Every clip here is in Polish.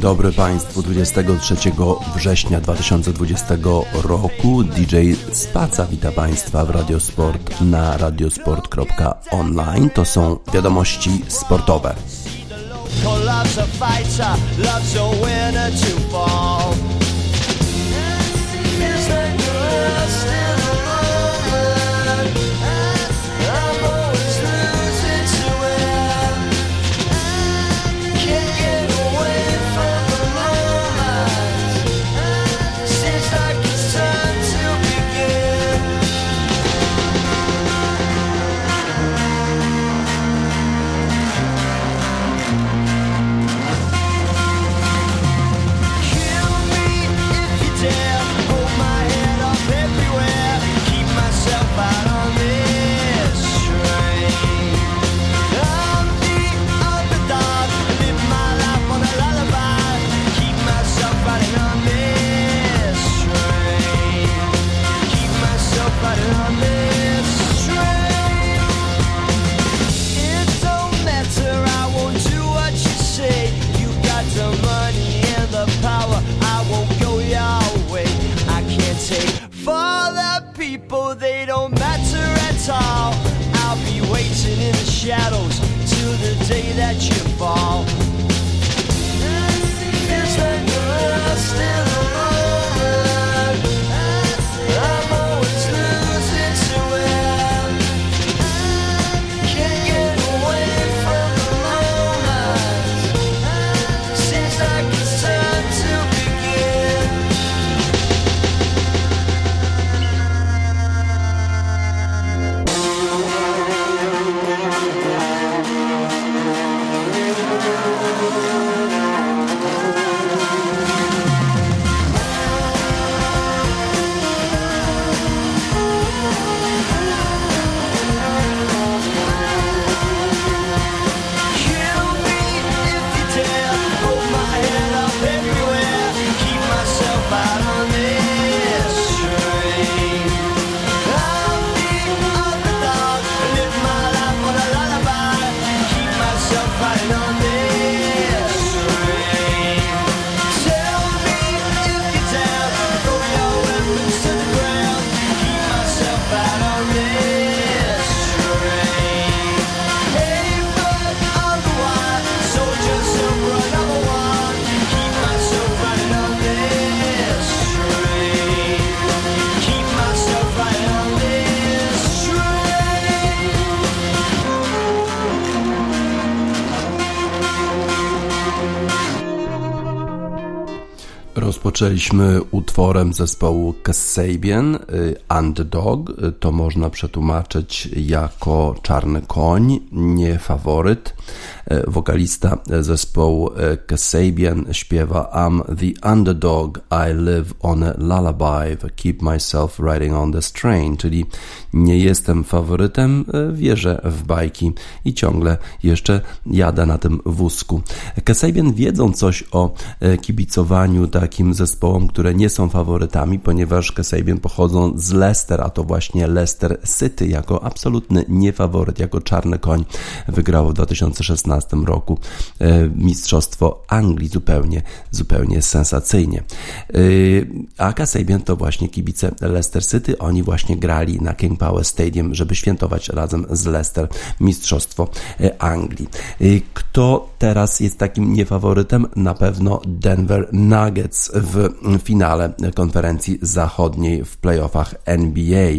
Dzień dobry Państwu 23 września 2020 roku. DJ Spaca wita Państwa w Radiosport na radiosport.online. To są wiadomości sportowe. Rozpoczęliśmy utworem zespołu Kasabian, y, Underdog. To można przetłumaczyć jako czarny koń, nie faworyt. E, wokalista zespołu e, Kasabian śpiewa I'm the underdog, I live on a lullaby, keep myself riding on this train, czyli nie jestem faworytem, e, wierzę w bajki i ciągle jeszcze jadę na tym wózku. Kasabian wiedzą coś o kibicowaniu takim zespołom, które nie są faworytami, ponieważ Kasabian pochodzą z Leicester, a to właśnie Leicester City jako absolutny niefaworyt, jako czarny koń wygrało w 2016 2015 roku e, Mistrzostwo Anglii zupełnie, zupełnie sensacyjnie. E, a Kasabian to właśnie kibice Leicester City, oni właśnie grali na King Power Stadium, żeby świętować razem z Leicester Mistrzostwo e, Anglii. Kto teraz jest takim niefaworytem? Na pewno Denver Nuggets w finale konferencji zachodniej w playoffach NBA.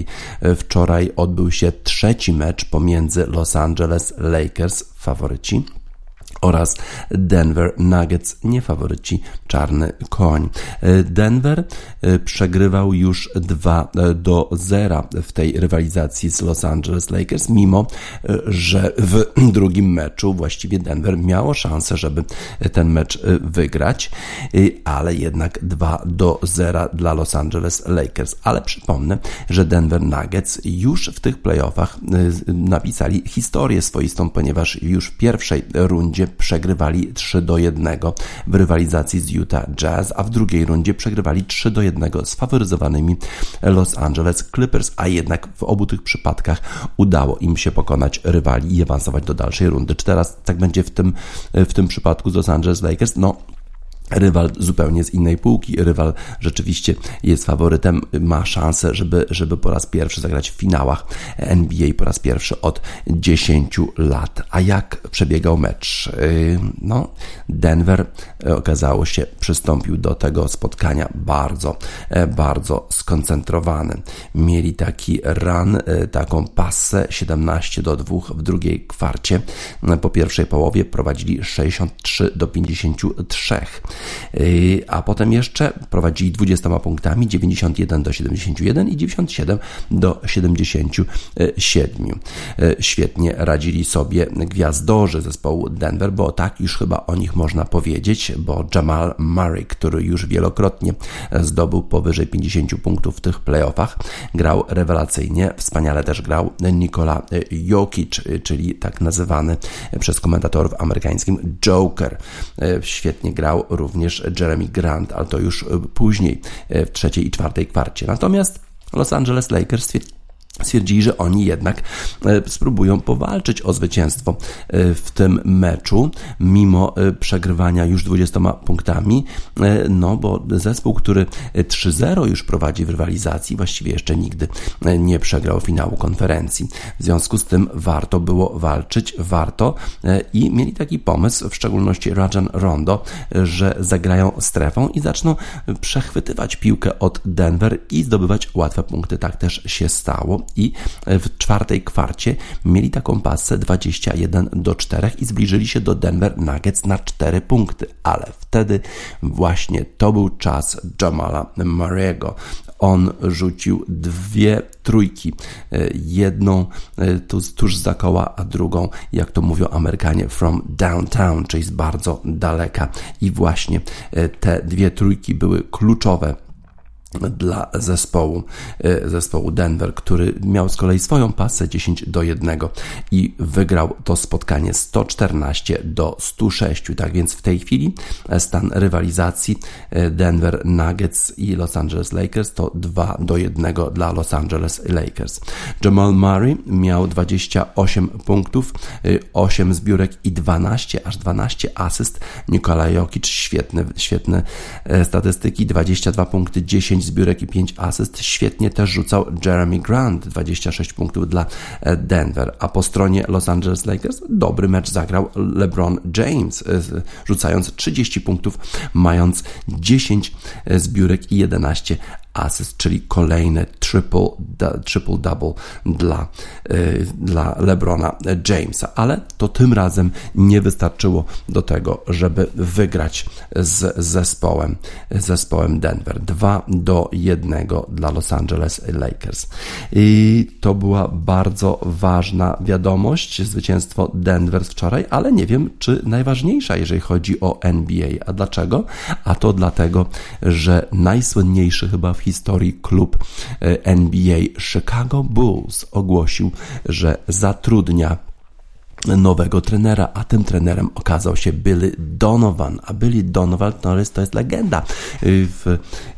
Wczoraj odbył się trzeci mecz pomiędzy Los Angeles Lakers faworyci oraz Denver Nuggets, nie faworyci czarny koń. Denver e, przegrywał już 2 e, do 0 w tej rywalizacji z Los Angeles Lakers, mimo e, że w drugim meczu właściwie Denver miało szansę, żeby ten mecz wygrać, ale jednak 2 do 0 dla Los Angeles Lakers. Ale przypomnę, że Denver Nuggets już w tych playoffach napisali historię swoistą, ponieważ już w pierwszej rundzie przegrywali 3 do 1 w rywalizacji z Utah Jazz, a w drugiej rundzie przegrywali 3 do 1 z faworyzowanymi Los Angeles Clippers, a jednak w obu tych przypadkach udało im się pokonać rywali i awansować do dalszej rundy. Czy teraz tak będzie w tym, w tym przypadku z Los Angeles Lakers? No, rywal zupełnie z innej półki. Rywal rzeczywiście jest faworytem, ma szansę, żeby, żeby po raz pierwszy zagrać w finałach NBA po raz pierwszy od 10 lat. A jak przebiegał mecz? Yy, no, Denver e, okazało się, przystąpił do tego spotkania bardzo, e, bardzo skoncentrowany. Mieli taki run, e, taką pasę 17 do 2 w drugiej kwarcie. Po pierwszej połowie prowadzili 63 do 53 a potem jeszcze prowadzili 20 punktami 91 do 71 i 97 do 77. Świetnie radzili sobie gwiazdorzy zespołu Denver, bo tak już chyba o nich można powiedzieć, bo Jamal Murray, który już wielokrotnie zdobył powyżej 50 punktów w tych playoffach, grał rewelacyjnie, wspaniale też grał Nikola Jokic, czyli tak nazywany przez komentatorów amerykańskim Joker. Świetnie grał również Jeremy Grant, ale to już później w trzeciej i czwartej kwarcie. Natomiast Los Angeles Lakers stwierdzili, że oni jednak e, spróbują powalczyć o zwycięstwo e, w tym meczu, mimo e, przegrywania już 20 punktami, no bo zespół, który 3-0 już prowadzi w rywalizacji, właściwie jeszcze nigdy nie przegrał finału konferencji. W związku z tym warto było walczyć, warto i mieli taki pomysł, w szczególności Rajan Rondo, że zagrają strefą i zaczną przechwytywać piłkę od Denver i zdobywać łatwe punkty. Tak też się stało i w czwartej kwarcie mieli taką pasę 21 do 4 i zbliżyli się do Denver Nuggets na 4 punkty, ale wtedy właśnie to był czas Jamala Murray'ego. On rzucił dwie trójki, jedną e, tuż, tuż za koła, a drugą, jak to mówią Amerykanie, from downtown, czyli z bardzo daleka. I właśnie e, te dwie trójki były kluczowe dla zespołu, e, zespołu Denver, który miał z kolei swoją pasę 10 do 1 i wygrał to spotkanie 114 do 106. Tak więc w tej chwili stan rywalizacji e, Denver Nuggets i Los Angeles Lakers to 2 do 1 dla Los Angeles Lakers. Jamal Murray miał 28 punktów, 8 e, zbiórek i 12, aż 12 asyst. Nikola Jokic, świetne, świetne statystyki, 22 punkty, 10 5 zbiórek i 5 asyst. Świetnie też rzucał Jeremy Grant, 26 punktów dla e, Denver. A po stronie Los Angeles Lakers dobry mecz zagrał LeBron James, e, rzucając 30 punktów, mając 10 e, zbiórek i 11 asyst, czyli kolejne triple, triple double dla, y, dla LeBrona Jamesa, ale to tym razem nie wystarczyło do tego, żeby wygrać z zespołem, zespołem Denver. 2 do 1 dla Los Angeles Lakers. I to była bardzo ważna wiadomość, zwycięstwo Denver wczoraj, ale nie wiem, czy najważniejsza, jeżeli chodzi o NBA. A dlaczego? A to dlatego, że najsłynniejszy chyba w historii klub e, NBA Chicago Bulls ogłosił, że zatrudnia nowego trenera, a tym trenerem okazał się Billy Donovan, a Billy Donovan to jest, to jest legenda y, w,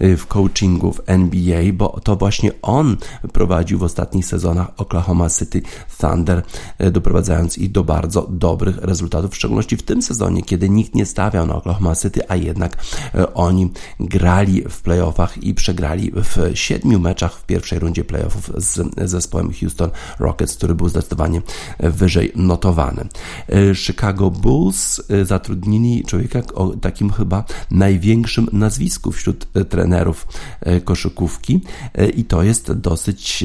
y, w coachingu w NBA, bo to właśnie on prowadził w ostatnich sezonach Oklahoma City Thunder, y, doprowadzając ich do bardzo dobrych rezultatów, w szczególności w tym sezonie, kiedy nikt nie stawiał na Oklahoma City, a jednak oni grali w playoffach i przegrali w siedmiu meczach w pierwszej rundzie playoffów z zespołem Houston Rockets, który był zdecydowanie wyżej notowany E, Chicago Bulls e, zatrudnili człowieka o takim chyba największym nazwisku wśród e, trenerów koszykówki i to jest dosyć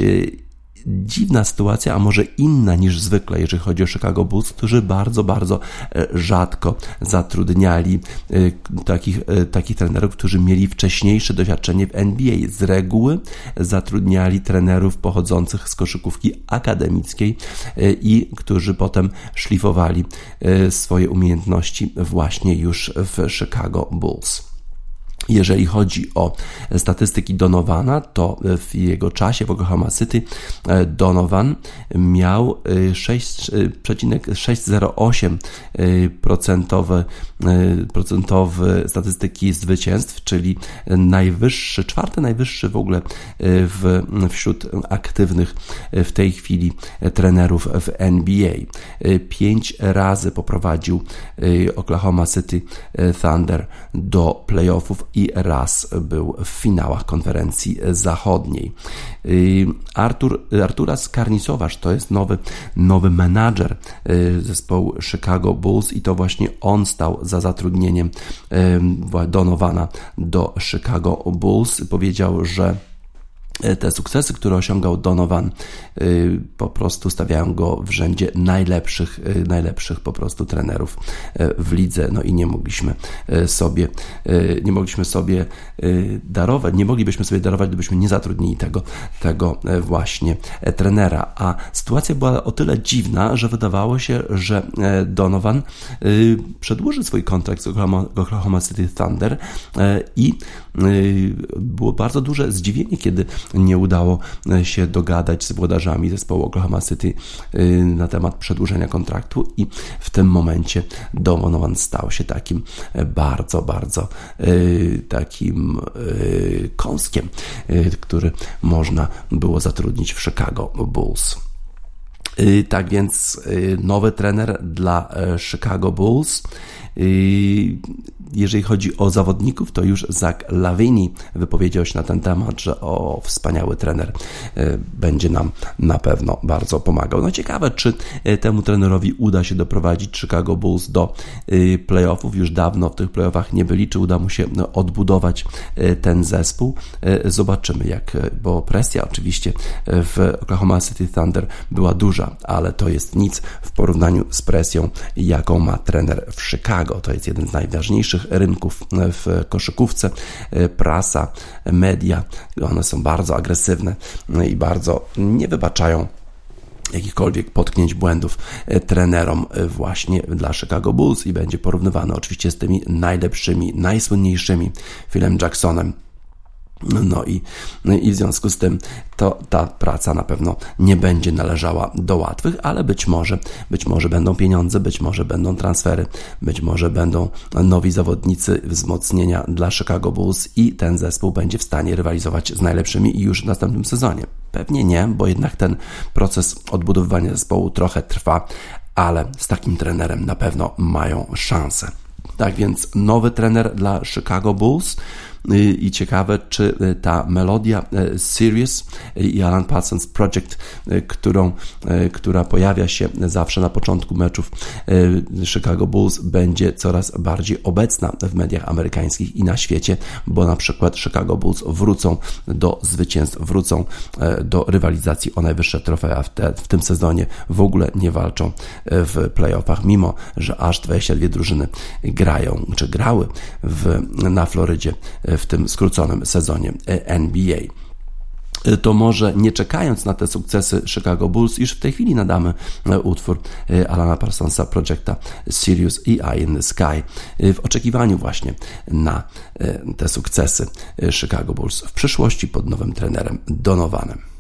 dziwna sytuacja, a może inna niż zwykle, jeżeli chodzi o Chicago Bulls, którzy bardzo, bardzo e, rzadko zatrudniali e, takich, e, takich trenerów, którzy mieli wcześniejsze doświadczenie w NBA. Z reguły zatrudniali trenerów pochodzących z koszykówki akademickiej i którzy potem szlifowali swoje umiejętności właśnie już w Chicago Bulls. Jeżeli chodzi o statystyki Donowana, to w jego czasie w Oklahoma City e, Donovan miał 6,608% e, e, procentowe statystyki zwycięstw, czyli najwyższy, czwarty najwyższy w ogóle w, wśród aktywnych w tej chwili trenerów w NBA. Pięć razy poprowadził Oklahoma City Thunder do playoffów i raz był w finałach konferencji zachodniej. Y, Artur, Artura Skarnisowasz to jest nowy, nowy menadżer y, zespołu Chicago Bulls i to właśnie on stał za zatrudnieniem y, Donowana do Chicago Bulls. Powiedział, że te sukcesy, które osiągał Donovan, e, po prostu stawiają go w rzędzie najlepszych, e, najlepszych po prostu trenerów w lidze. No i nie mogliśmy sobie, nie mogliśmy sobie darować, nie moglibyśmy sobie darować, gdybyśmy nie zatrudnili tego, tego właśnie trenera. A sytuacja była o tyle dziwna, że wydawało się, że Donovan przedłuży swój kontrakt z Oklahoma, Oklahoma City Thunder i było bardzo duże zdziwienie, kiedy nie udało e, się dogadać z włodarzami zespołu Oklahoma City e, na temat przedłużenia kontraktu i w tym momencie Donovan stał się takim e, bardzo, bardzo takim kąskiem, który można było zatrudnić w Chicago Bulls. Tak więc nowy trener dla Chicago Bulls jeżeli chodzi o zawodników, to już Zach Lavini wypowiedział się na ten temat, że o, wspaniały trener e, będzie nam na pewno bardzo pomagał. No ciekawe, czy e, temu trenerowi uda się doprowadzić Chicago Bulls do e, playoffów. Już dawno w tych playoffach nie byli, czy uda mu się no, odbudować ten zespół. Zobaczymy, jak, bo presja oczywiście w Oklahoma City Thunder była duża, ale to jest nic w porównaniu z presją, jaką ma trener w Chicago. To jest jeden z najważniejszych rynków w koszykówce. Prasa, media, one są bardzo agresywne i bardzo nie wybaczają jakichkolwiek potknięć błędów trenerom właśnie dla Chicago Bulls i będzie porównywany oczywiście z tymi najlepszymi, najsłynniejszymi Philem Jacksonem no i, no i w związku z tym to ta praca na pewno nie będzie należała do łatwych, ale być może, być może będą pieniądze, być może będą transfery, być może będą nowi zawodnicy wzmocnienia dla Chicago Bulls i ten zespół będzie w stanie rywalizować z najlepszymi już w następnym sezonie. Pewnie nie, bo jednak ten proces odbudowywania zespołu trochę trwa, ale z takim trenerem na pewno mają szansę. Tak więc nowy trener dla Chicago Bulls i ciekawe, czy y, ta melodia y, Sirius i Alan Parsons Project, którą, która pojawia się zawsze na początku meczów Chicago Bulls, będzie coraz bardziej obecna w mediach amerykańskich i na świecie, bo na przykład Chicago Bulls wrócą do zwycięstw, wrócą do rywalizacji o najwyższe trofea w, te, w tym sezonie, w ogóle nie walczą w playoffach, mimo że aż 22 drużyny grają, czy grały w, na Florydzie w tym skróconym sezonie NBA to może nie czekając na te sukcesy Chicago Bulls, już w tej chwili nadamy e, utwór e, Alana Parsonsa Projecta Sirius i Eye in the Sky e, w oczekiwaniu właśnie na te sukcesy Chicago Bulls w przyszłości pod nowym trenerem Donovanem.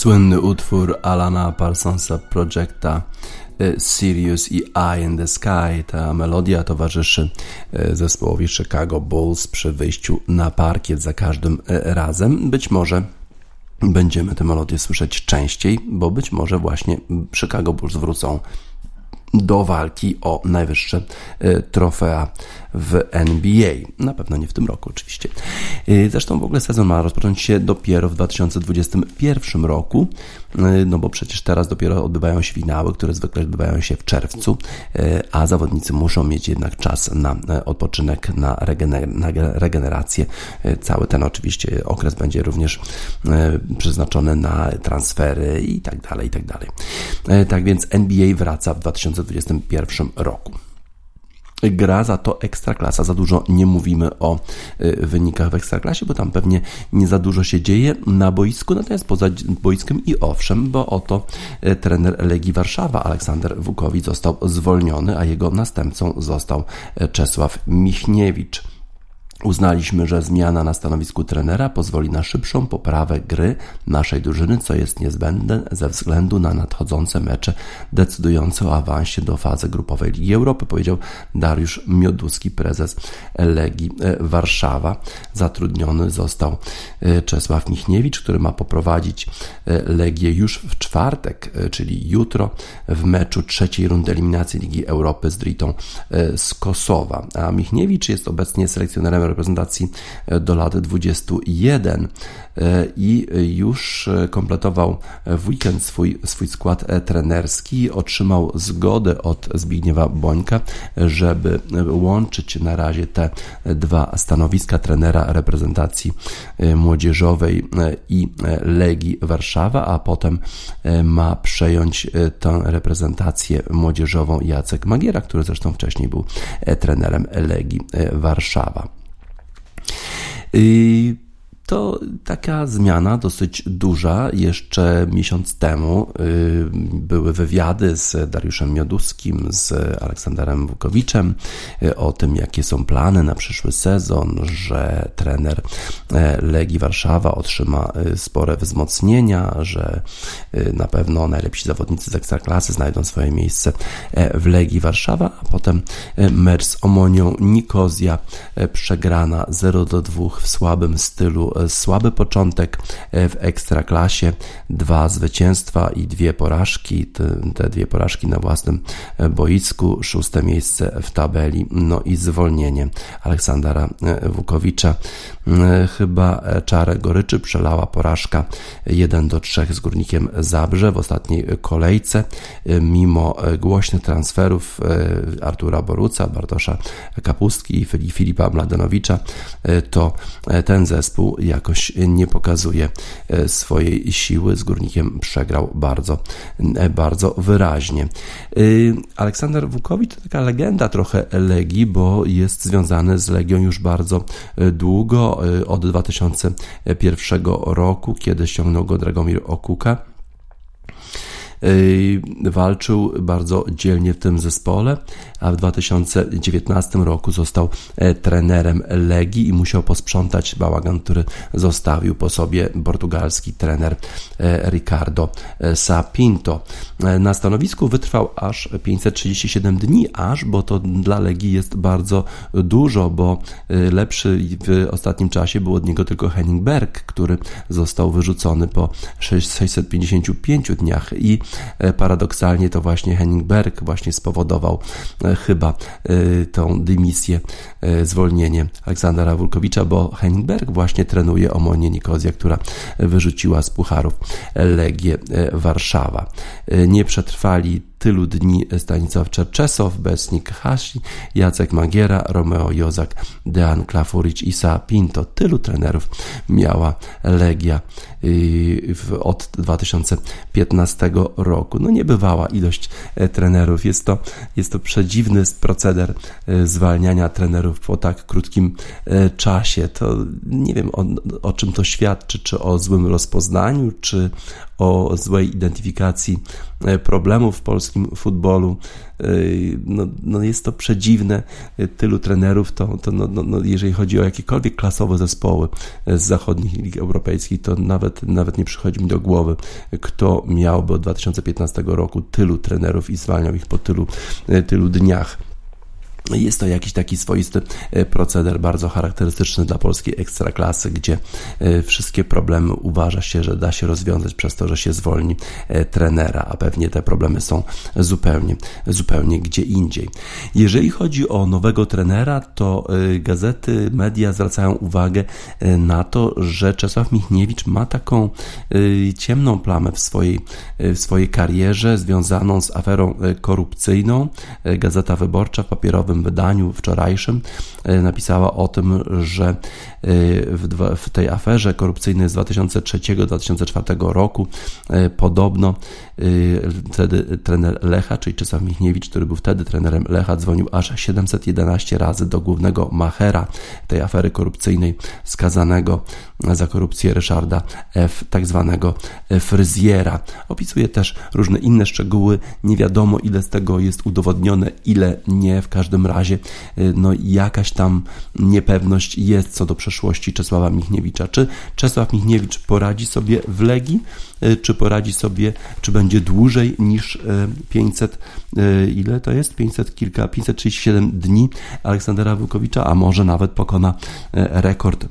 Słynny utwór Alana Parsonsa Projecta y, Sirius i Eye in the Sky. Ta melodia towarzyszy y, zespołowi Chicago Bulls przy wyjściu na parkiet za każdym y, razem. Być może będziemy tę melodię słyszeć częściej, bo być może właśnie Chicago Bulls wrócą do walki o najwyższe trofea w NBA. Na pewno nie w tym roku, oczywiście. Y, zresztą w ogóle sezon ma rozpocząć się dopiero w 2021 roku, y, no bo przecież teraz dopiero odbywają się finały, które zwykle odbywają się w czerwcu, a zawodnicy muszą mieć jednak czas na odpoczynek, na, regener na regenerację. Cały ten oczywiście okres będzie również przeznaczony na transfery i tak dalej, i tak dalej. Tak więc NBA wraca w 2021 roku gra za to ekstraklasa. Za dużo nie mówimy o y, wynikach w ekstraklasie, bo tam pewnie nie za dużo się dzieje na boisku, natomiast poza boiskiem i owszem, bo oto y, trener Legii Warszawa Aleksander Wukowicz został zwolniony, a jego następcą został y, Czesław Michniewicz. Uznaliśmy, że zmiana na stanowisku trenera pozwoli na szybszą poprawę gry naszej drużyny, co jest niezbędne ze względu na nadchodzące mecze decydujące o awansie do fazy grupowej Ligi Europy, powiedział Dariusz Mioduski, prezes Legii e, Warszawa. Zatrudniony został e, Czesław Michniewicz, który ma poprowadzić e, Legię już w czwartek, czyli jutro, w meczu trzeciej rundy eliminacji Ligi Europy z Dritą z Kosowa. A Michniewicz jest obecnie selekcjonerem reprezentacji do lat 21 i już kompletował w weekend swój, swój skład trenerski. Otrzymał zgodę od Zbigniewa Bońka, żeby łączyć na razie te dwa stanowiska trenera reprezentacji młodzieżowej i Legii Warszawa, a potem ma przejąć tę reprezentację młodzieżową Jacek Magiera, który zresztą wcześniej był trenerem Legii Warszawa. I to taka zmiana dosyć duża. Jeszcze miesiąc temu y, były wywiady z Dariuszem Mioduskim, z Aleksanderem Wukowiczem y, o tym, jakie są plany na przyszły sezon, że trener e, Legii Warszawa otrzyma y, spore wzmocnienia, że na pewno najlepsi zawodnicy z Ekstraklasy znajdą swoje miejsce e, w Legii Warszawa, a potem e, mecz z Omonią Nikozja przegrana 0 do 2 w słabym stylu słaby początek e, w ekstraklasie, dwa zwycięstwa i dwie porażki, te, dwie porażki na własnym e, boisku, szóste miejsce w tabeli, no i zwolnienie Aleksandra e, Wukowicza. Chyba czarę goryczy przelała porażka 1 do 3 z Górnikiem Zabrze w ostatniej kolejce, mimo głośnych transferów Artura Boruca, Bartosza Kapustki i Filipa Mladenowicza, to ten zespół jakoś nie pokazuje e, swojej siły. Z Górnikiem przegrał bardzo, e, bardzo wyraźnie. E, Aleksander Wukowicz to taka legenda trochę Legii, bo jest związany z Legią już bardzo długo, od 2001 roku, kiedy ściągnął go Dragomir Okuka walczył bardzo dzielnie w tym zespole, a w 2019 roku został e, trenerem Legii i musiał posprzątać bałagan, który zostawił po sobie portugalski trener e, Ricardo e, Sapinto. Na stanowisku wytrwał aż 537 dni, aż, bo to dla Legii jest bardzo dużo, bo lepszy w ostatnim czasie był od niego tylko Henning Berg, który został wyrzucony po 655 dniach i paradoksalnie to właśnie Henning Berg właśnie spowodował chyba y, tą dymisję, zwolnienie Aleksandra Wulkowicza, bo Heinberg właśnie trenuje Omonię Nikozja, która wyrzuciła z pucharów Legię Warszawa. Nie przetrwali tylu dni Stanisław Czerczesow, Besnik Hasi, Jacek Magiera, Romeo Jozak, Dean Klafuricz, Isa Pinto. Tylu trenerów miała Legia y, od 2015 roku. No niebywała ilość e, trenerów. Jest to, jest to przedziwny proceder e, zwalniania trenerów po tak krótkim e, czasie. To nie wiem o, o czym to świadczy, czy o złym rozpoznaniu, czy o złej identyfikacji problemów w polskim futbolu. E, no, no jest to przedziwne, e, tylu trenerów, to, to no, no, no, jeżeli chodzi o jakiekolwiek klasowe zespoły z zachodnich lig europejskich, to nawet, nawet nie przychodzi mi do głowy, kto miałby od 2015 roku tylu trenerów i zwalniał ich po tylu, tylu dniach. Jest to jakiś taki swoisty e, proceder, bardzo charakterystyczny dla polskiej ekstraklasy, gdzie e, wszystkie problemy uważa się, że da się rozwiązać przez to, że się zwolni e, trenera, a pewnie te problemy są zupełnie, zupełnie gdzie indziej. Jeżeli chodzi o nowego trenera, to gazety, media zwracają uwagę na to, że Czesław Michniewicz ma taką ciemną plamę w swojej, w swojej karierze związaną z aferą korupcyjną. Gazeta Wyborcza w papierowym wydaniu wczorajszym e, napisała o tym, że w, w tej aferze korupcyjnej z 2003-2004 roku e, podobno wtedy trener Lecha, czyli Czesław Michniewicz, który był wtedy trenerem Lecha, dzwonił aż 711 razy do głównego machera tej afery korupcyjnej, skazanego za korupcję Ryszarda F., tak zwanego fryzjera. Opisuje też różne inne szczegóły. Nie wiadomo, ile z tego jest udowodnione, ile nie. W każdym razie y, no, jakaś tam niepewność jest co do przeszłości Czesława Michniewicza. Czy Czesław Michniewicz poradzi sobie w Legii? Y, czy poradzi sobie, czy będzie dłużej niż 500, y, ile to jest? 500 kilka, 537 dni Aleksandra Wukowicza, a może nawet pokona rekord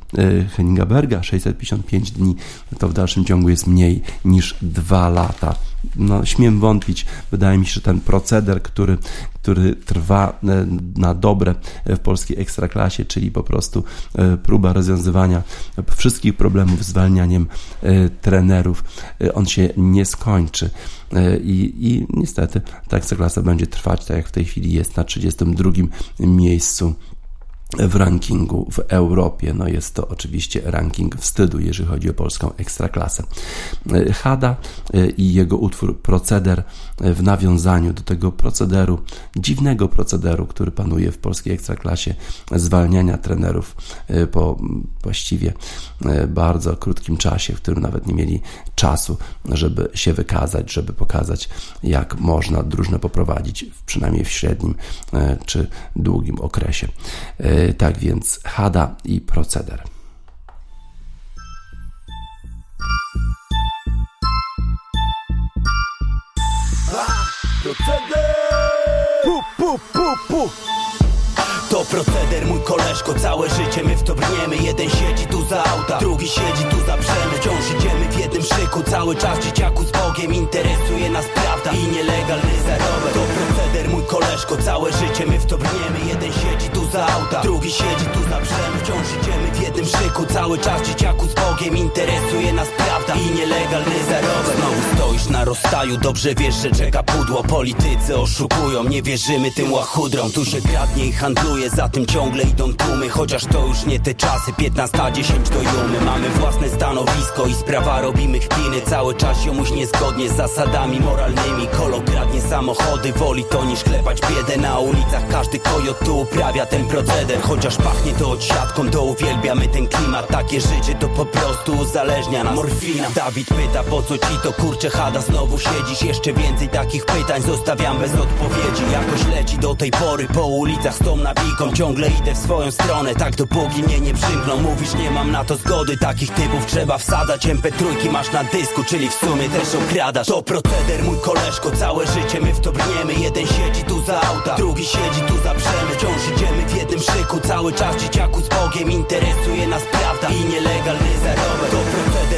Henninga Berga, 655 dni, to w dalszym ciągu jest mniej niż 2 lata no, śmiem wątpić. Wydaje mi się, że ten proceder, który, który trwa e, na dobre w polskiej ekstraklasie, czyli po prostu e, próba rozwiązywania wszystkich problemów zwalnianiem e, trenerów, on się nie skończy. I, i niestety ta ekstraklasa będzie trwać tak jak w tej chwili jest na 32 miejscu w rankingu w Europie. No jest to oczywiście ranking wstydu, jeżeli chodzi o polską ekstraklasę. Hada e, i jego utwór Proceder e, w nawiązaniu do tego procederu, dziwnego procederu, który panuje w polskiej ekstraklasie, zwalniania trenerów e, po właściwie bardzo krótkim czasie, w którym nawet nie mieli czasu, żeby się wykazać, żeby pokazać, jak można drużynę poprowadzić, przynajmniej w średnim czy długim okresie. Tak więc Hada i proceder. Proceder! Pu, pu, pu, pu. To proceder, mój koleżko, całe życie my w to brniemy Jeden siedzi tu za auta, drugi siedzi tu za brzemy Wciąż idziemy w jednym szyku, cały czas dzieciaku z Bogiem Interesuje nas prawda i nielegalny zarobek Proceder, mój koleżko, całe życie my w to brniemy. Jeden siedzi tu za auta, drugi siedzi tu za brzemy Wciąż idziemy w jednym szyku, cały czas dzieciaku z Bogiem Interesuje nas prawda i nielegalny zarobek. Znowu stoisz na rozstaju, dobrze wiesz, że czeka pudło. Politycy oszukują, nie wierzymy tym łachudrom. Tu się kradnie i handluje, za tym ciągle idą tłumy. Chociaż to już nie te czasy, 15-10 do jumy. Mamy własne stanowisko i sprawa robimy chpiny Cały czas jomuś niezgodnie z zasadami moralnymi. Kolo kradnie samochody, woli to niż klepać biedę Na ulicach. Każdy kojot tu uprawia ten proceder. Chociaż pachnie to odsiadką, to uwielbiamy ten klimat. Takie życie to po prostu uzależnia nas. Morfina. Dawid pyta po co ci to kurcze hada Znowu siedzisz, jeszcze więcej takich pytań Zostawiam bez odpowiedzi. Jakoś leci do tej pory po ulicach z tą nawiką. Ciągle idę w swoją stronę, tak dopóki mnie nie przymkną. Mówisz nie mam na to zgody, takich typów trzeba wsadzać. MP3 masz na dysku, czyli w sumie też okradasz. To proceder mój koleżko, całe życie my w to brniemy. Jeden siedzi tu za auta, drugi siedzi tu za brzemy Wciąż idziemy w jednym szyku, cały czas dzieciaku z Bogiem Interesuje nas prawda i nielegalny zarobek To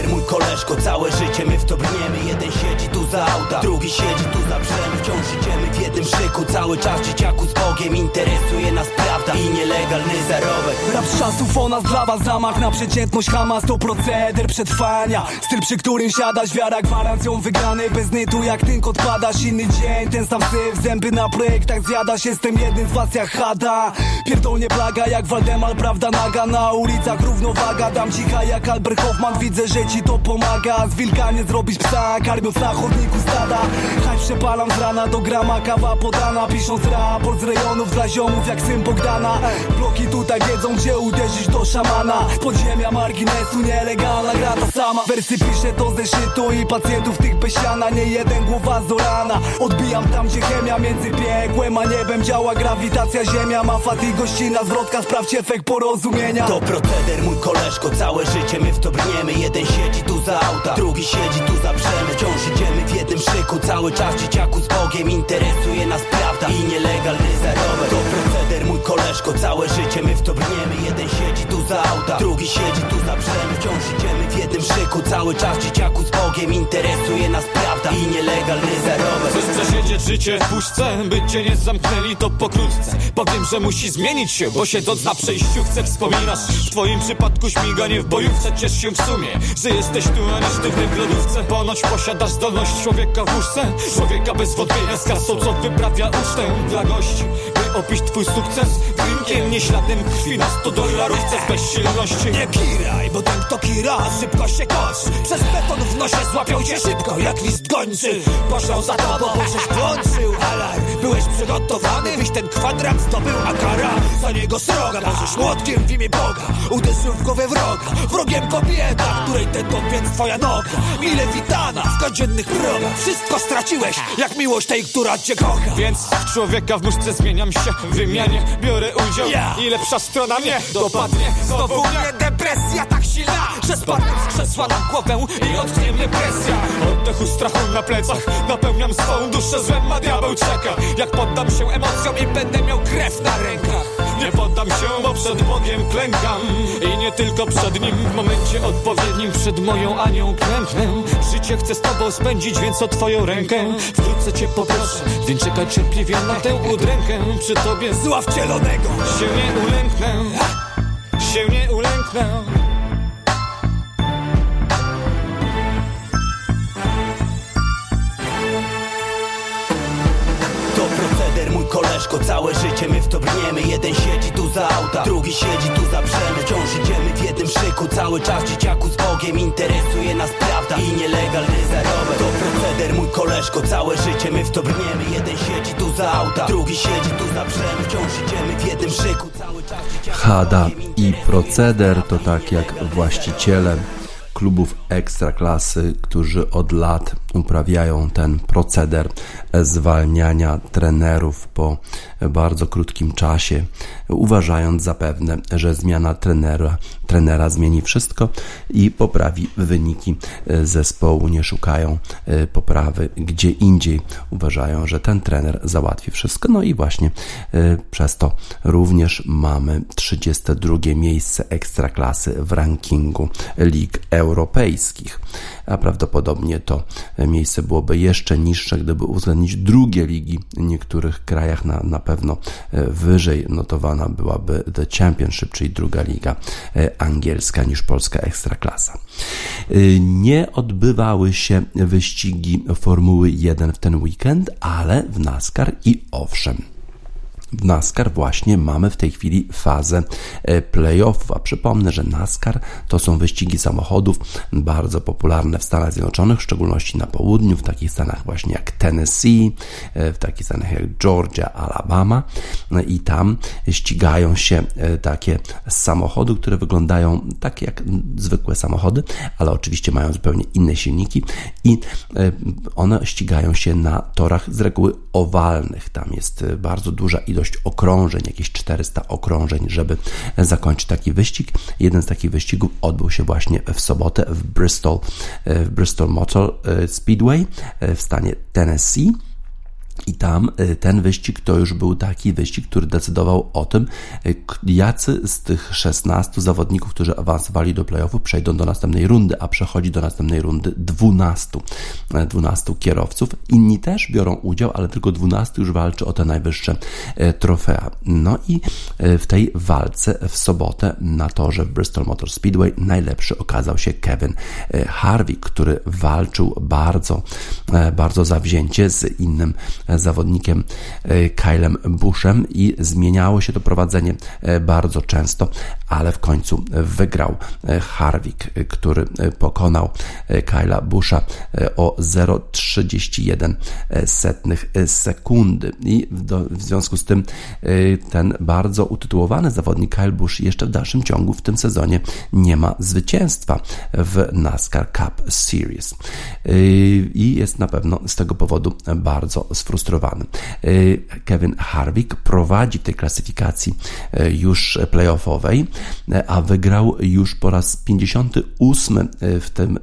mój koleżko, całe życie my w to brniemy Jeden siedzi tu za auta, drugi siedzi tu za brzemy Wciąż idziemy w jednym szyku, cały czas dzieciaku z Bogiem. Interesuje nas prawda i nielegalny zarobek. Rap z czasów o nas dla was zamach na przeciętność Hamas to proceder przetrwania. Styl przy którym siadasz, wiara gwarancją wygranej Bez nytu jak tynk odpadasz, inny dzień. Ten sam syf, zęby na projektach zjadasz Jestem jednym z was jak Hada. Pierdolnie plaga jak Waldemar, prawda naga. Na ulicach równowaga, dam cicha jak Albert Hoffman. Widzę, że ci to pomaga Z wilka nie zrobisz psa, karmiąc na chodniku stada. Haj przepalam z rana do grama, kawa podana. Pisząc raport z rejonów dla ziomów jak syn Bogdana. Bloki tutaj wiedzą gdzie uderzyć do szamana. Z podziemia marginesu nielegalna gra ta sama. Wersy piszę to ze szytu i pacjentów tych besiana Nie jeden głowa z rana Odbijam tam gdzie chemia między piekłem a niebem Działa. Grawitacja ziemia Ma fat i gościna zwrotka Sprawdź efekt porozumienia. To proceder mój koleżko, całe życie my w to brniemy. Jeden siedzi tu za auta, drugi siedzi tu za brzemy Wciąż idziemy w jednym szyku, cały czas dzieciaku z Bogiem Interesuje nas prawda i nielegalny zarobek To proceder mój koleżko, całe życie my w to brniemy Jeden siedzi tu za auta, drugi siedzi tu za brzemy Wciąż idziemy w jednym szyku, cały czas dzieciaku z Bogiem Interesuje nas prawda i nielegalny zarobek Chcesz przesiedzieć życie w puszce, by cię nie zamknęli to pokrótce. Powiem, że musi zmienić się, bo siedząc na przejściu chcę wspominasz W twoim przypadku śmiganie w bojówce Ciesz się w sumie, że jesteś tu, a nie sztywny w lodówce. Ponoć posiadasz zdolność człowieka w łóżce. Człowieka bez wątpienia z kasą, co wyprawia ucztę. Dla gości By opić twój sukces. Drinkiem, nie śladem krwi na 100 dolarówce z bezsilności. Nie kiraj, bo ten kto kira, szybko się kosz Przez beton w nosie złapią cię szybko jak list gończy. Poszło za tobą, bo żeś włączył alarm. Byłeś przygotowany, byś ten kwadrat zdobył, a kara za niego sroga. Możesz młotkiem w imię Boga, uderzył w głowę wroga. Wrogiem kobieta, której ten więc twoja noga Mile witana w codziennych progach. Wszystko straciłeś, jak miłość tej, która cię kocha. Więc w człowieka w muszce zmieniam się wymianie Biorę udział. Ja. i lepsza strona mnie dopadnie. Znowu mnie depresja tak silna, że spadłem z krzesła na głowę i odtnie mnie presja. Oddechu strachu na plecach Napełniam swą duszę złem, a diabeł czeka. Jak poddam się emocjom i będę miał krew na rękach Nie poddam się, bo przed Bogiem klękam. I nie tylko przed Nim W momencie odpowiednim przed moją Anią klęknę. Życie chcę z Tobą spędzić, więc o Twoją rękę Wkrótce Cię poproszę, więc czekaj cierpliwie na tę udrękę Przy Tobie zła wcielonego Się nie ulęknę. Się nie ulęknę koleżko, całe życie my w to brniemy. Jeden siedzi tu za auta, drugi siedzi tu za brzemy Wciąż idziemy w jednym szyku, cały czas dzieciaku z Bogiem Interesuje nas prawda i nielegalny zarobek. To proceder mój koleżko, całe życie my w to brniemy. Jeden siedzi tu za auta, drugi siedzi tu za brzemy Wciąż idziemy w jednym szyku, cały czas dzieciaku Hada i proceder to tak jak właściciele klubów ekstraklasy, którzy od lat uprawiają ten proceder zwalniania trenerów po bardzo krótkim czasie, uważając zapewne, że zmiana trenera, trenera zmieni wszystko i poprawi wyniki zespołu. Nie szukają e, poprawy gdzie indziej. Uważają, że ten trener załatwi wszystko. No i właśnie e, przez to również mamy 32 miejsce ekstraklasy w rankingu lig europejskich a prawdopodobnie to miejsce byłoby jeszcze niższe, gdyby uwzględnić drugie ligi. W niektórych krajach na, na pewno e, wyżej notowana byłaby The Championship, czyli druga liga e, angielska niż polska ekstraklasa. E, nie odbywały się wyścigi Formuły 1 w ten weekend, ale w NASCAR i owszem. NASCAR właśnie mamy w tej chwili fazę e, playoffów, a przypomnę, że NASCAR to są wyścigi samochodów bardzo popularne w Stanach Zjednoczonych, w szczególności na południu, w takich stanach właśnie jak Tennessee, e, w takich stanach jak Georgia, Alabama i tam ścigają się e, takie samochody, które wyglądają tak jak zwykłe samochody, ale oczywiście mają zupełnie inne silniki i one ścigają się na torach z reguły owalnych. Tam jest bardzo duża ilość ilość okrążeń, jakieś 400 okrążeń, żeby zakończyć taki wyścig. Jeden z takich wyścigów odbył się właśnie w sobotę w Bristol, w Bristol Motor Speedway w stanie Tennessee. I tam y, ten wyścig to już był taki wyścig, który decydował o tym, y, jacy z tych 16 zawodników, którzy awansowali do playoffu, przejdą do następnej rundy, a przechodzi do następnej rundy 12, 12 y, kierowców. Inni też biorą udział, ale tylko 12 już walczy o te najwyższe trofea. No i w tej walce w sobotę na torze Bristol Motor Speedway najlepszy okazał się Kevin Harvick, który walczył bardzo, bardzo zawzięcie z innym zawodnikiem e, Kylem Bushem i zmieniało się to prowadzenie e, bardzo często, ale w końcu wygrał e, Harwick, który pokonał Kyla Busha o 0,31 setnych sekundy. I w związku z tym ten bardzo utytułowany zawodnik Kyle Bush jeszcze w dalszym ciągu w tym sezonie nie ma zwycięstwa w NASCAR Cup Series. I jest na pewno z tego powodu bardzo sfrustrowany Y, Kevin Harvick prowadzi w tej klasyfikacji y, już playoffowej, y, a wygrał już po raz 58 w, tym,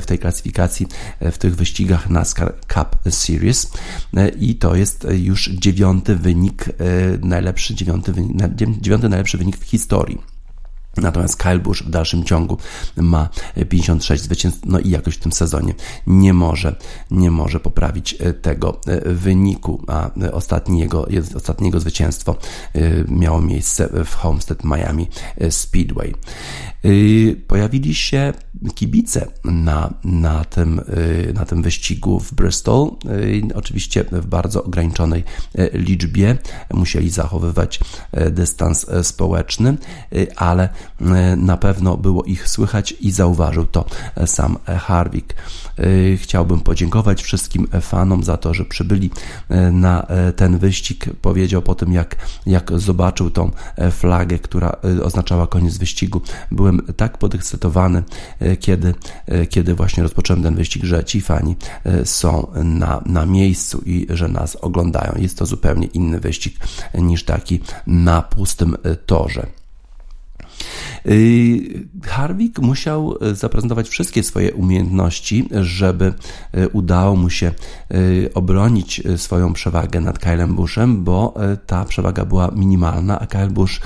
w tej klasyfikacji, w tych wyścigach NASCAR Cup Series i to jest już dziewiąty wynik, najlepszy dziewiąty, dziewiąty najlepszy wynik w historii. Natomiast Kyle Busch w dalszym ciągu ma 56 zwycięstw, no i jakoś w tym sezonie nie może, nie może poprawić e, tego e, wyniku, a ostatni jego, ostatnie jego zwycięstwo e, miało miejsce w Homestead Miami Speedway. Pojawili się kibice na, na, tym, na tym wyścigu w Bristol, oczywiście w bardzo ograniczonej liczbie, musieli zachowywać dystans społeczny, ale E, na pewno było ich słychać i zauważył to e, sam Harwick. E, chciałbym podziękować wszystkim fanom za to, że przybyli na ten wyścig. Powiedział po tym, jak, jak zobaczył tą flagę, która oznaczała koniec wyścigu. Byłem tak podekscytowany, kiedy, kiedy właśnie rozpocząłem ten wyścig, że ci fani są na, na miejscu i że nas oglądają. Jest to zupełnie inny wyścig niż taki na pustym torze. Harwick musiał zaprezentować wszystkie swoje umiejętności, żeby udało mu się obronić swoją przewagę nad Kylem Bushem, bo ta przewaga była minimalna, a Kyle Bush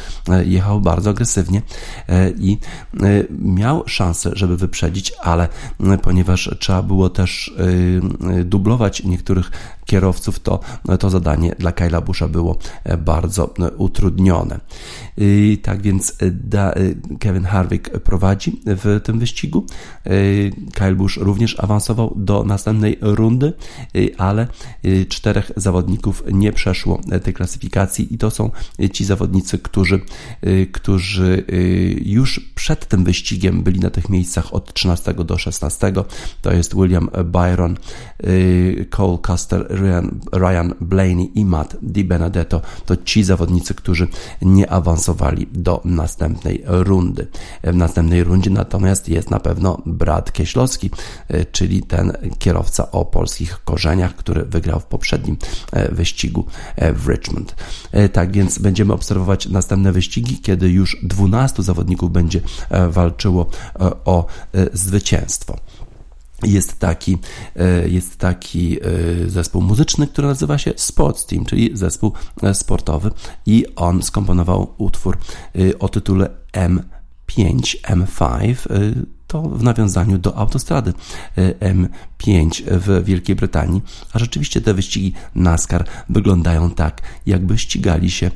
jechał bardzo agresywnie i miał szansę, żeby wyprzedzić, ale ponieważ trzeba było też dublować niektórych kierowców, to to zadanie dla Kyla Busha było e, bardzo e, utrudnione. Tak więc e, Kevin Harvick prowadzi w tym wyścigu. Kyle Busch również awansował do następnej rundy, ale czterech zawodników nie przeszło tej klasyfikacji i to są ci zawodnicy, którzy, którzy już przed tym wyścigiem byli na tych miejscach od 13 do 16. To jest William Byron, Cole Custer, Ryan, Ryan Blaney i Matt Di Benedetto to ci zawodnicy, którzy nie awansowali do następnej rundy. W następnej rundzie natomiast jest na pewno Brad Kieślowski, e, czyli ten kierowca o polskich korzeniach, który wygrał w poprzednim e, wyścigu e, w Richmond. Tak więc będziemy obserwować następne wyścigi, kiedy już 12 zawodników będzie walczyło o zwycięstwo jest taki, e, jest taki e, zespół muzyczny, który nazywa się Sports Team, czyli zespół e, sportowy i on skomponował utwór o tytule M5, M5, to w nawiązaniu do autostrady M5 w Wielkiej Brytanii, a rzeczywiście te wyścigi NASCAR wyglądają tak, jakby ścigali się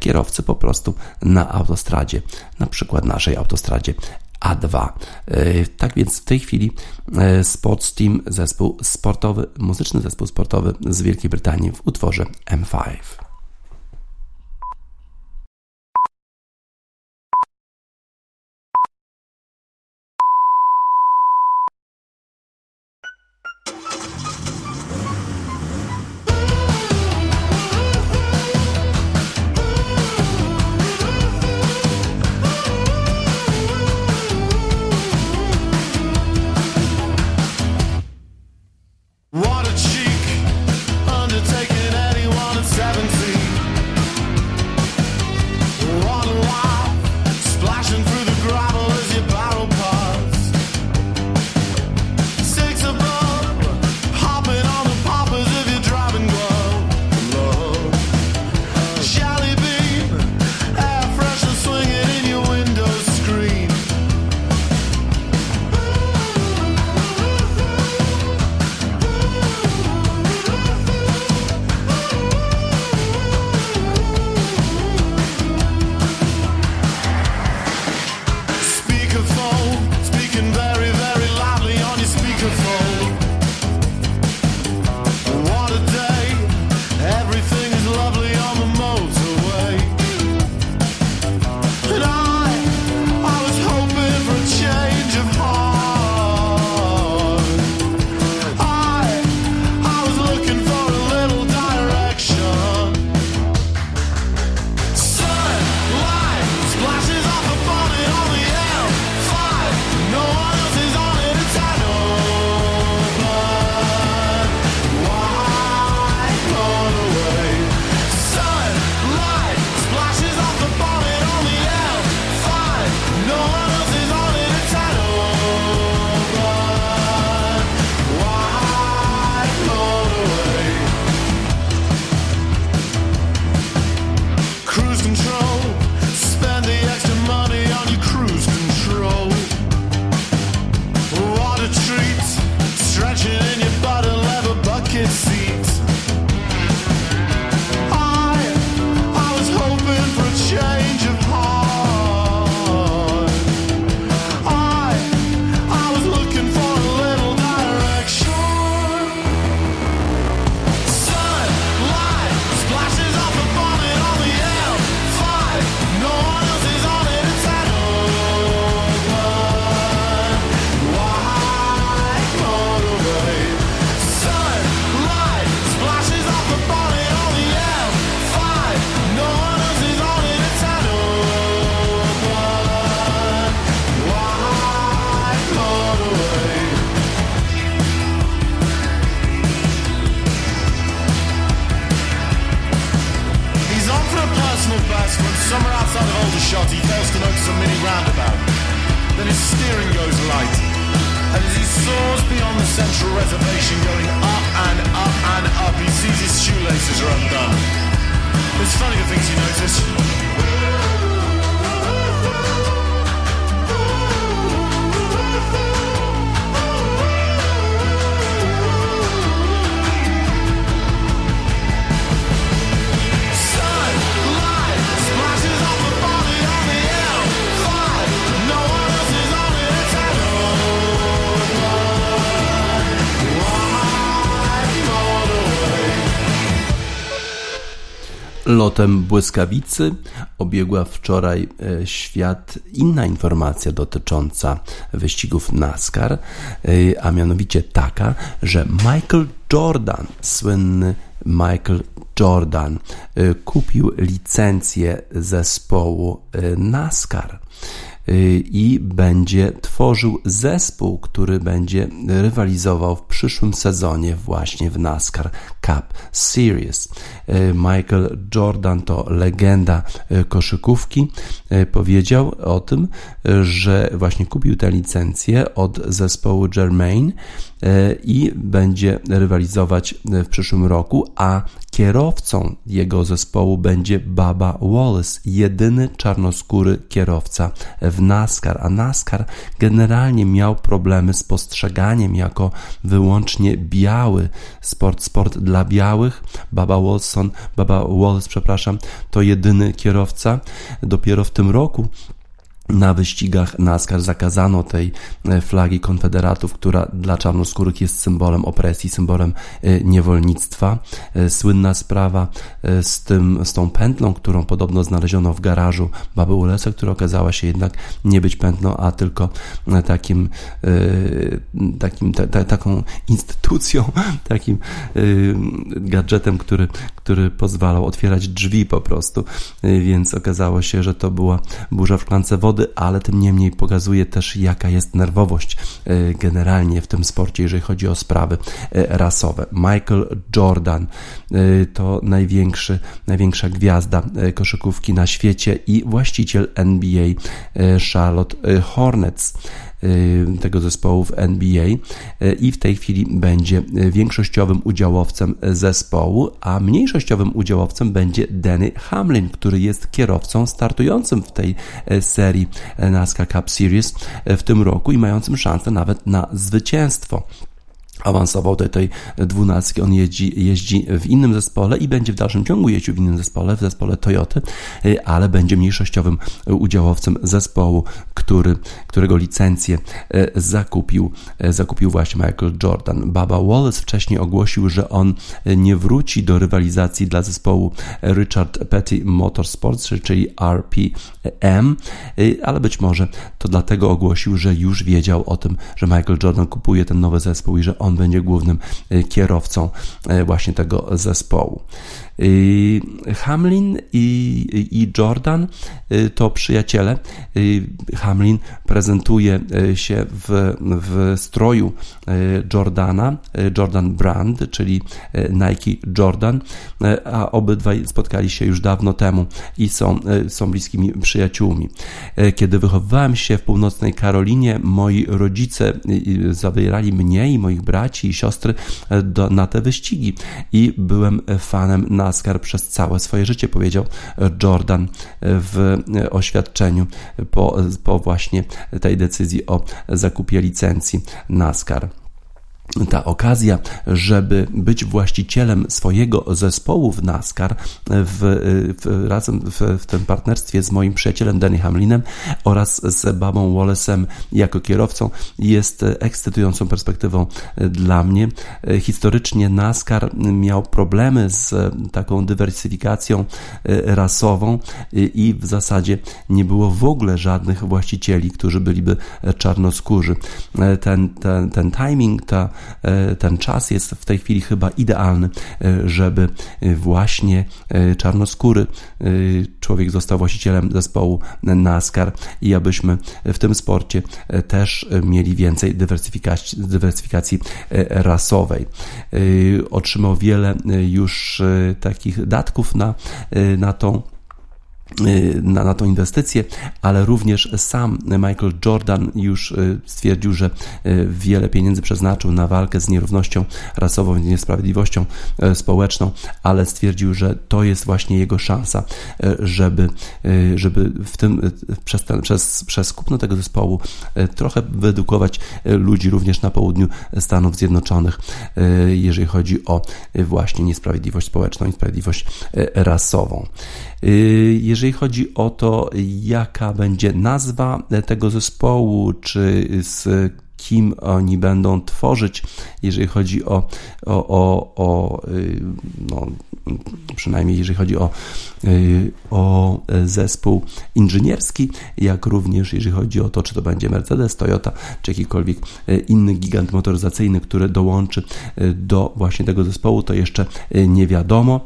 kierowcy po prostu na autostradzie, na przykład naszej autostradzie a2. E, tak więc w tej chwili e, Sports Team, zespół sportowy, muzyczny zespół sportowy z Wielkiej Brytanii w utworze M5. Lotem błyskawicy obiegła wczoraj e, świat inna informacja dotycząca wyścigów NASCAR, e, a mianowicie taka, że Michael Jordan, słynny Michael Jordan, e, kupił licencję zespołu NASCAR i będzie tworzył zespół, który będzie rywalizował w przyszłym sezonie właśnie w NASCAR Cup Series. Y, Michael Jordan to legenda y, koszykówki. Y, Powiedział o tym, y, że właśnie kupił tę licencję od zespołu Germain y, i będzie rywalizować w przyszłym roku, a kierowcą jego zespołu będzie Baba Wallace, jedyny czarnoskóry kierowca w NASCAR, a NASCAR generalnie miał problemy z postrzeganiem jako wyłącznie biały sport, sport dla białych. Baba Wilson, Baba Wallace, przepraszam, to jedyny kierowca. Dopiero w tym roku na wyścigach NASCAR zakazano tej e, flagi konfederatów, która dla czarnoskórych jest symbolem opresji, symbolem e, niewolnictwa. E, Słynna sprawa z, tym, z tą pętlą, którą podobno znaleziono w garażu Baby Ulesa, która okazała się jednak nie być pętlą, a tylko takim, takim ta, ta, taką instytucją, takim gadżetem, który, który pozwalał otwierać drzwi po prostu. Więc okazało się, że to była burza w szklance wody, ale tym niemniej pokazuje też, jaka jest nerwowość e, generalnie w tym sporcie, jeżeli chodzi o sprawy e, rasowe. Michael Jordan e, to największy, największa gwiazda koszykówki na świecie i właściciel NBA Charlotte Hornets tego zespołu w NBA y, i w tej chwili będzie y, większościowym udziałowcem zespołu, a mniejszościowym udziałowcem będzie Danny Hamlin, który jest kierowcą startującym w tej e, serii e, NASCAR Cup Series e, w tym roku i mającym szansę nawet na zwycięstwo awansował do tej dwunastki. On jeździ, jeździ w innym zespole i będzie w dalszym ciągu jeździł w innym zespole, w zespole Toyoty, y, ale będzie mniejszościowym udziałowcem zespołu, który, którego licencję y, zakupił, y, zakupił właśnie Michael Jordan. Baba Wallace wcześniej ogłosił, że on nie wróci do rywalizacji dla zespołu Richard Petty Motorsports, czyli RPM, ale być może to dlatego ogłosił, że już wiedział o tym, że Michael Jordan kupuje ten nowy zespół i że on będzie głównym e, kierowcą e, właśnie tego zespołu. Y, Hamlin i, i Jordan y, to przyjaciele. Y, Hamlin prezentuje się w, w stroju Jordana, Jordan Brand, czyli Nike Jordan, a obydwaj spotkali się już dawno temu i są, są bliskimi przyjaciółmi. Kiedy wychowywałem się w północnej Karolinie, moi rodzice zabierali mnie i moich braci i siostry do, na te wyścigi i byłem fanem NASCAR przez całe swoje życie, powiedział Jordan w oświadczeniu po, po właśnie tej decyzji o zakupie licencji NASCAR ta okazja, żeby być właścicielem swojego zespołu w NASCAR w, w, razem w, w tym partnerstwie z moim przyjacielem Danny Hamlinem oraz z Babą Wallace'em jako kierowcą jest ekscytującą perspektywą dla mnie. Historycznie NASCAR miał problemy z taką dywersyfikacją rasową i w zasadzie nie było w ogóle żadnych właścicieli, którzy byliby czarnoskórzy. Ten, ten, ten timing, ta E, ten czas jest w tej chwili chyba idealny, e, żeby właśnie e, czarnoskóry człowiek został właścicielem zespołu NASCAR i abyśmy w tym sporcie też mieli więcej dywersyfikacji, dywersyfikacji rasowej. Otrzymał wiele już takich datków na, na tą na, na tą inwestycję, ale również sam Michael Jordan już y, stwierdził, że y, wiele pieniędzy przeznaczył na walkę z nierównością rasową niesprawiedliwością społeczną, ale stwierdził, że to jest właśnie jego szansa, żeby, żeby w tym, przez, ten, przez, przez kupno tego zespołu trochę wyedukować ludzi również na południu Stanów Zjednoczonych, jeżeli chodzi o właśnie niesprawiedliwość społeczną i sprawiedliwość rasową. Jeżeli chodzi o to, jaka będzie nazwa tego zespołu, czy z kim oni będą tworzyć, jeżeli chodzi o, o, o, o no, przynajmniej jeżeli chodzi o, o zespół inżynierski, jak również jeżeli chodzi o to, czy to będzie Mercedes, Toyota, czy jakikolwiek inny gigant motoryzacyjny, który dołączy do właśnie tego zespołu, to jeszcze nie wiadomo.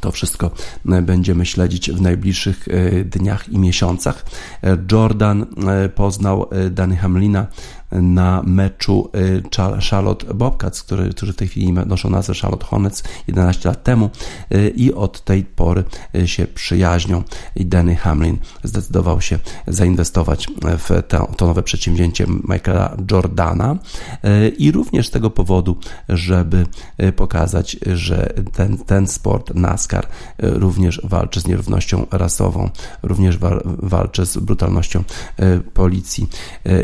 To wszystko e, będziemy śledzić w najbliższych e, dniach i miesiącach. E, Jordan poznał Danny Hamlina na meczu y, Charlotte Bobcats, który, którzy w tej chwili noszą nazwę Charlotte Hornets 11 lat temu y, i od tej pory y, się przyjaźnią. I Danny Hamlin zdecydował się zainwestować w to, to nowe przedsięwzięcie Michaela Jordana i również z tego powodu, żeby pokazać, że ten, ten sport NASCAR również walczy z nierównością rasową, również walczy z brutalnością policji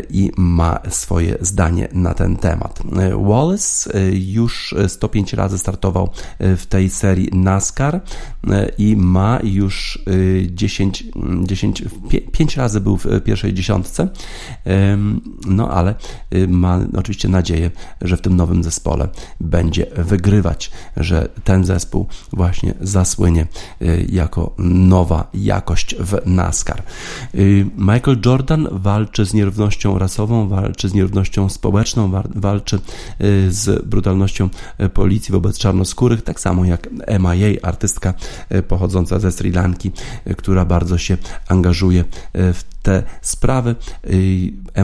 i ma swoje zdanie na ten temat. Wallace e, już 105 razy startował e, w tej serii NASCAR e, i ma już 10, 10 5 razy był w pierwszej dziesiątce, no ale ma oczywiście nadzieję, że w tym nowym zespole będzie wygrywać, że ten zespół właśnie zasłynie jako nowa jakość w NASCAR. Michael Jordan walczy z nierównością rasową, walczy z nierównością społeczną, walczy y, z brutalnością y, policji wobec czarnoskórych, tak samo jak MIA, artystka y, pochodząca ze Sri Lanki, która bardzo się angażuje w te sprawy.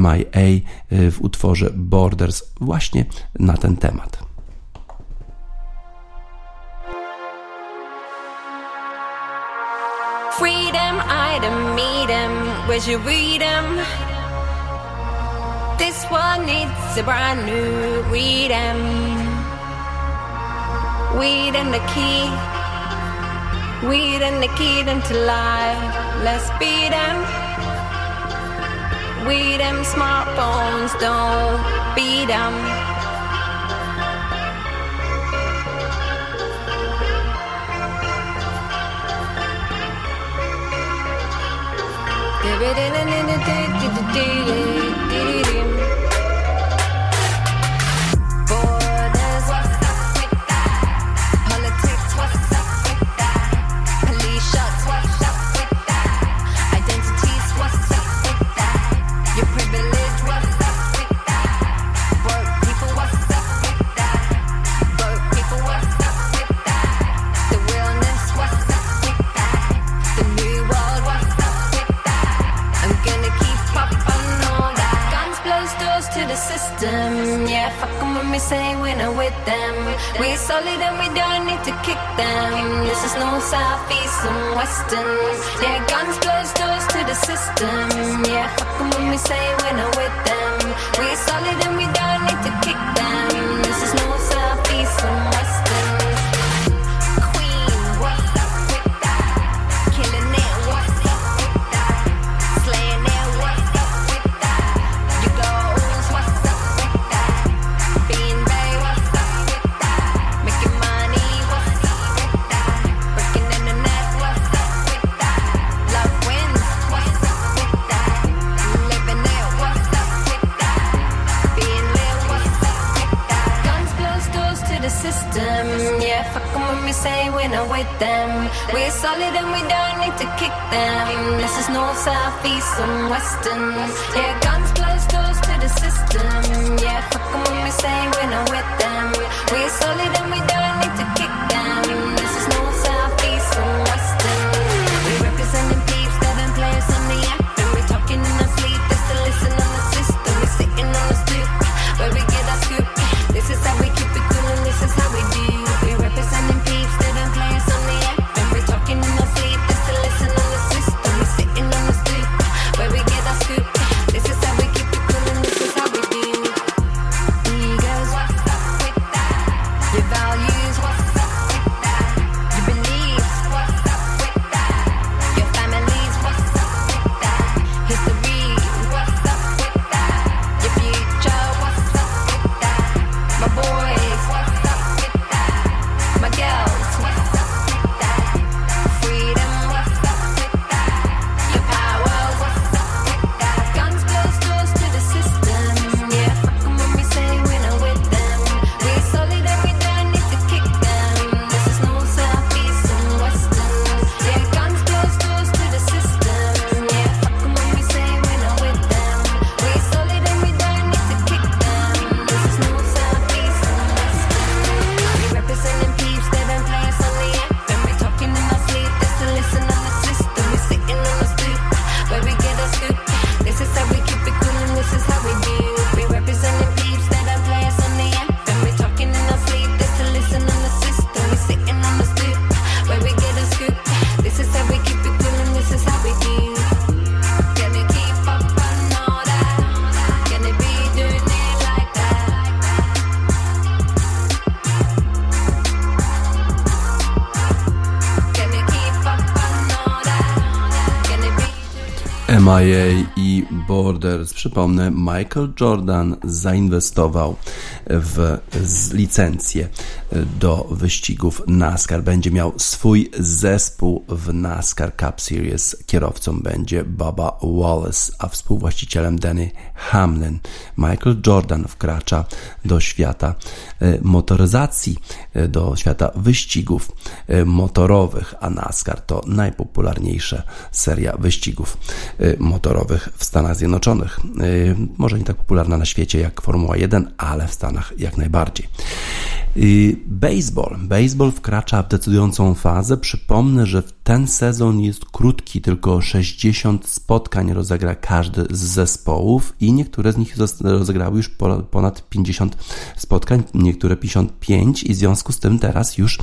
MIA w utworze Borders właśnie na ten temat. Freedom, I meet him. Where's your freedom? This one needs a brand new rhythm. Weed and the key. Weed and the key them to life. Let's beat them. We them smartphones don't beat them. Solid and we don't need to kick them. This is no southeast and western. Yeah, guns close doors to the system. Yeah, fuck them when we say we're not with them. We're solid and we don't need to kick them. This is no southeast and solid them. This is north, south, east, and western. Yeah, guns close doors to the system. Yeah, fuck them when we say we're not with them. We're solid MIA i Borders. Przypomnę, Michael Jordan zainwestował w licencję do wyścigów NASCAR. Będzie miał swój zespół w NASCAR Cup Series. Kierowcą będzie Baba Wallace, a współwłaścicielem Danny Hamlin. Michael Jordan wkracza do świata e, motoryzacji, e, do świata wyścigów e, motorowych, a NASCAR to najpopularniejsza seria wyścigów motorowych w Stanach Zjednoczonych. Może nie tak popularna na świecie jak Formuła 1, ale w Stanach jak najbardziej. Baseball. Baseball wkracza w decydującą fazę. Przypomnę, że ten sezon jest krótki, tylko 60 spotkań rozegra każdy z zespołów i niektóre z nich rozegrały już ponad 50 spotkań, niektóre 55 i w związku z tym teraz już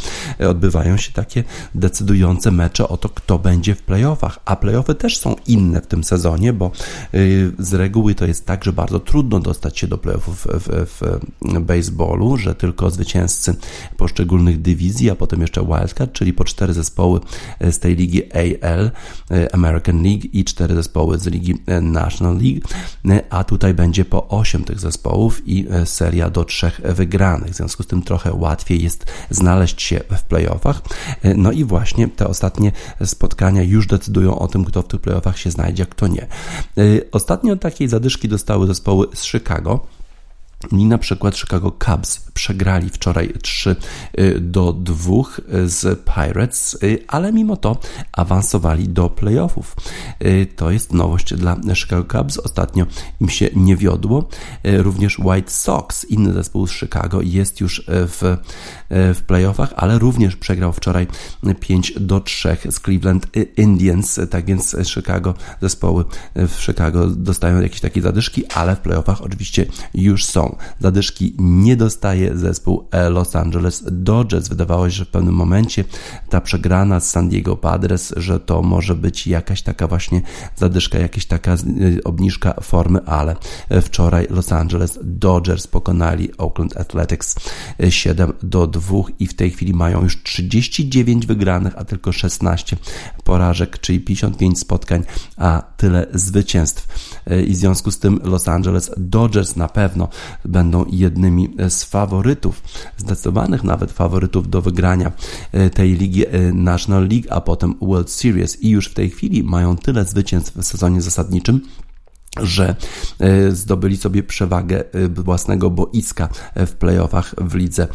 odbywają się takie decydujące mecze o to, kto będzie w playoffach. A playoffy też są inne w tym sezonie, bo y, z reguły to jest tak, że bardzo trudno dostać się do playoffów w, w, w baseballu, że tylko zwycięstwo zwycięzcy poszczególnych dywizji, a potem jeszcze wildcard, czyli po cztery zespoły z tej ligi AL, e, American League i cztery zespoły z ligi e, National League, e, a tutaj będzie po osiem tych zespołów i seria do trzech wygranych. W związku z tym trochę łatwiej jest znaleźć się w playoffach. No i właśnie te ostatnie spotkania już decydują o tym, kto w tych playoffach się znajdzie, a kto nie. Ostatnio takiej zadyszki dostały zespoły z Chicago. I na przykład Chicago Cubs przegrali wczoraj 3 y, do 2 z Pirates, y, ale mimo to awansowali do playoffów. Y, to jest nowość dla Chicago Cubs. Ostatnio im się nie wiodło. Również White Sox, inny zespół z Chicago, jest już w, w playoffach, ale również przegrał wczoraj 5 do 3 z Cleveland Indians. Tak więc Chicago, zespoły w Chicago dostają jakieś takie zadyszki, ale w playoffach oczywiście już są. Zadyszki nie dostaje zespół Los Angeles Dodgers. Wydawało się, że w pewnym momencie ta przegrana z San Diego Padres, że to może być jakaś taka właśnie zadyszka, jakaś taka y, obniżka formy, ale wczoraj Los Angeles Dodgers pokonali Oakland Athletics 7 do 2 i w tej chwili mają już 39 wygranych, a tylko 16 porażek, czyli 55 spotkań, a tyle zwycięstw. Y, I w związku z tym Los Angeles Dodgers na pewno będą jednymi z faworytów, zdecydowanych nawet faworytów do wygrania e, tej ligi e, National League, a potem World Series. I już w tej chwili mają tyle zwycięstw w sezonie zasadniczym, że e, zdobyli sobie przewagę e, własnego boiska e, w playoffach w lidze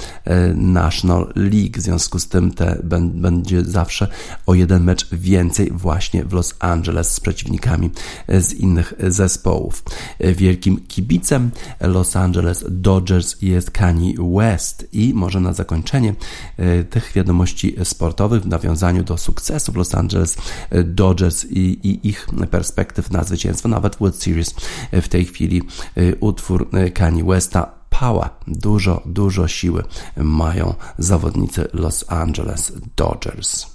National League. W związku z tym te będzie zawsze o jeden mecz więcej właśnie w Los Angeles z przeciwnikami z innych zespołów. Wielkim kibicem Los Angeles Dodgers jest Kanye West i może na zakończenie tych wiadomości sportowych w nawiązaniu do sukcesów Los Angeles Dodgers i, i ich perspektyw na zwycięstwo nawet World Series w tej chwili y, utwór y, Kanye Westa Power. Dużo, dużo siły mają zawodnicy Los Angeles Dodgers.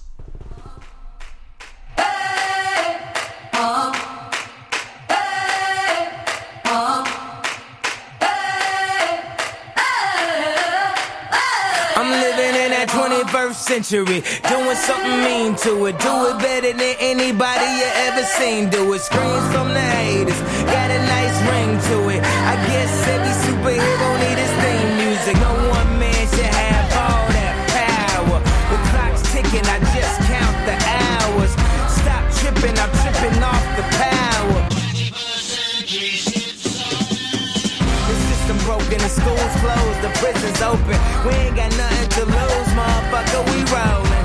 Century. Doing something mean to it. Do it better than anybody you ever seen. Do it. Screams from the haters. Got a nice ring to it. I guess every superhero need his theme music. No one man should have all that power. The clock's ticking. I just count the hours. Stop tripping. I'm tripping off the power. The system broken. The school's closed. The prison's open. We ain't got nothing to lose, motherfucker. We rollin'.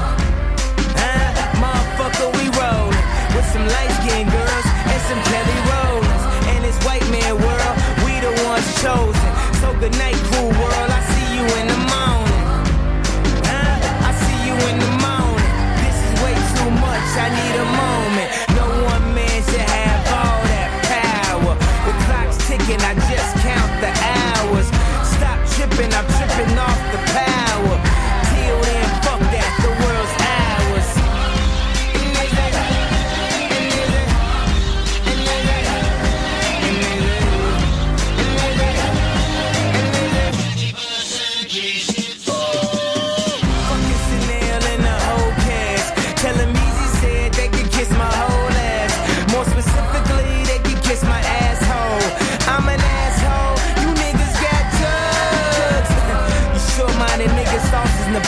Huh? Motherfucker, we rollin'. With some light skinned girls and some Kelly Rollins. And this white man world, we the ones chosen. So good night, cool world.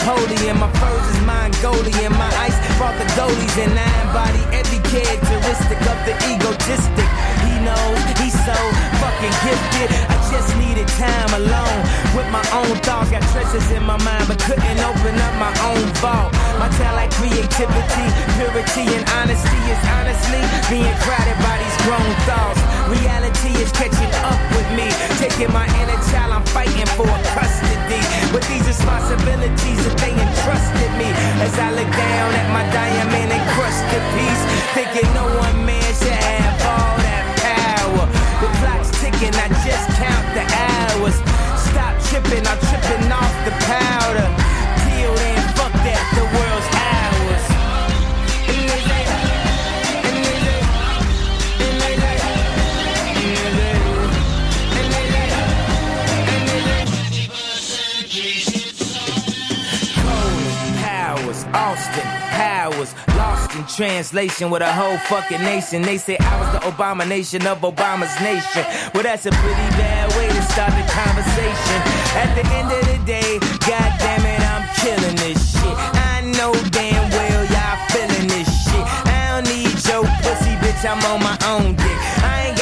Holy and My furs is Mongolian. My ice brought the Goldies and I embody every characteristic of the egotistic. He knows, he's so fucking gifted. I just needed time alone with my own thoughts. Got treasures in my mind, but couldn't open up my own vault. My talent, creativity, purity, and honesty is honestly being crowded by these grown thoughts. Reality is catching up with me, taking my inner child. I'm fighting for custody with these responsibilities that they entrusted me. As I look down at my diamond encrusted piece, thinking no one man should have. The clock's ticking, I just count the hours. Stop tripping, I'm tripping off the powder. Till then, fuck that, the world's translation with a whole fucking nation. They say I was the Obama nation of Obama's nation. Well, that's a pretty bad way to start the conversation. At the end of the day, god damn it, I'm killing this shit. I know damn well y'all feeling this shit. I don't need your pussy, bitch, I'm on my own dick. I ain't